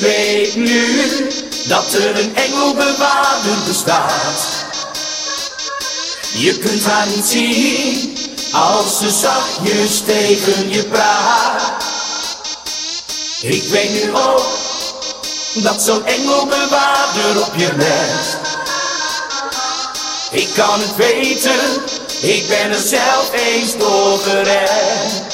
weet nu dat er een engelbewaarder bestaat. Je kunt haar niet zien als ze zachtjes tegen je praat. Ik weet nu ook dat zo'n engelbewaarder op je let. Ik kan het weten, ik ben er zelf eens door gered.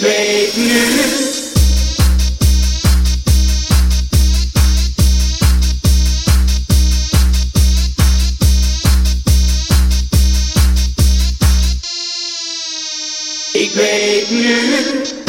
Weet nu. Ik weet nu.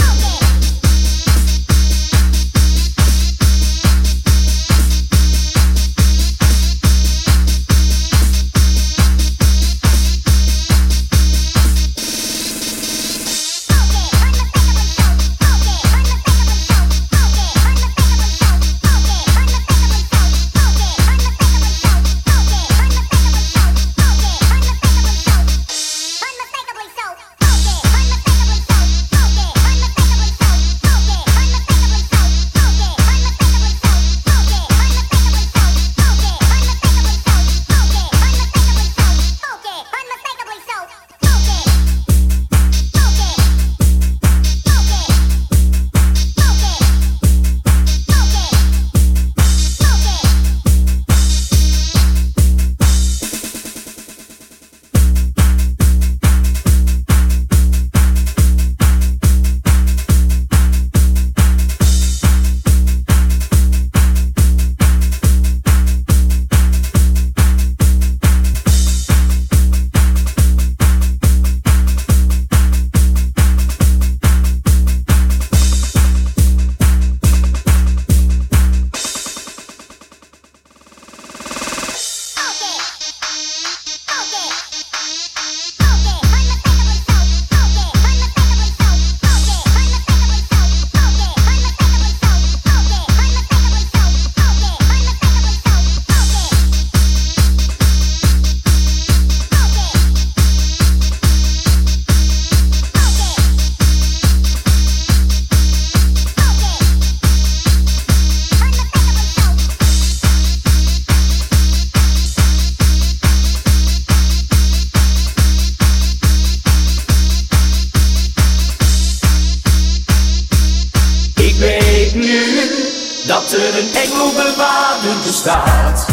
Weet nu dat er een engelbewaarder bestaat.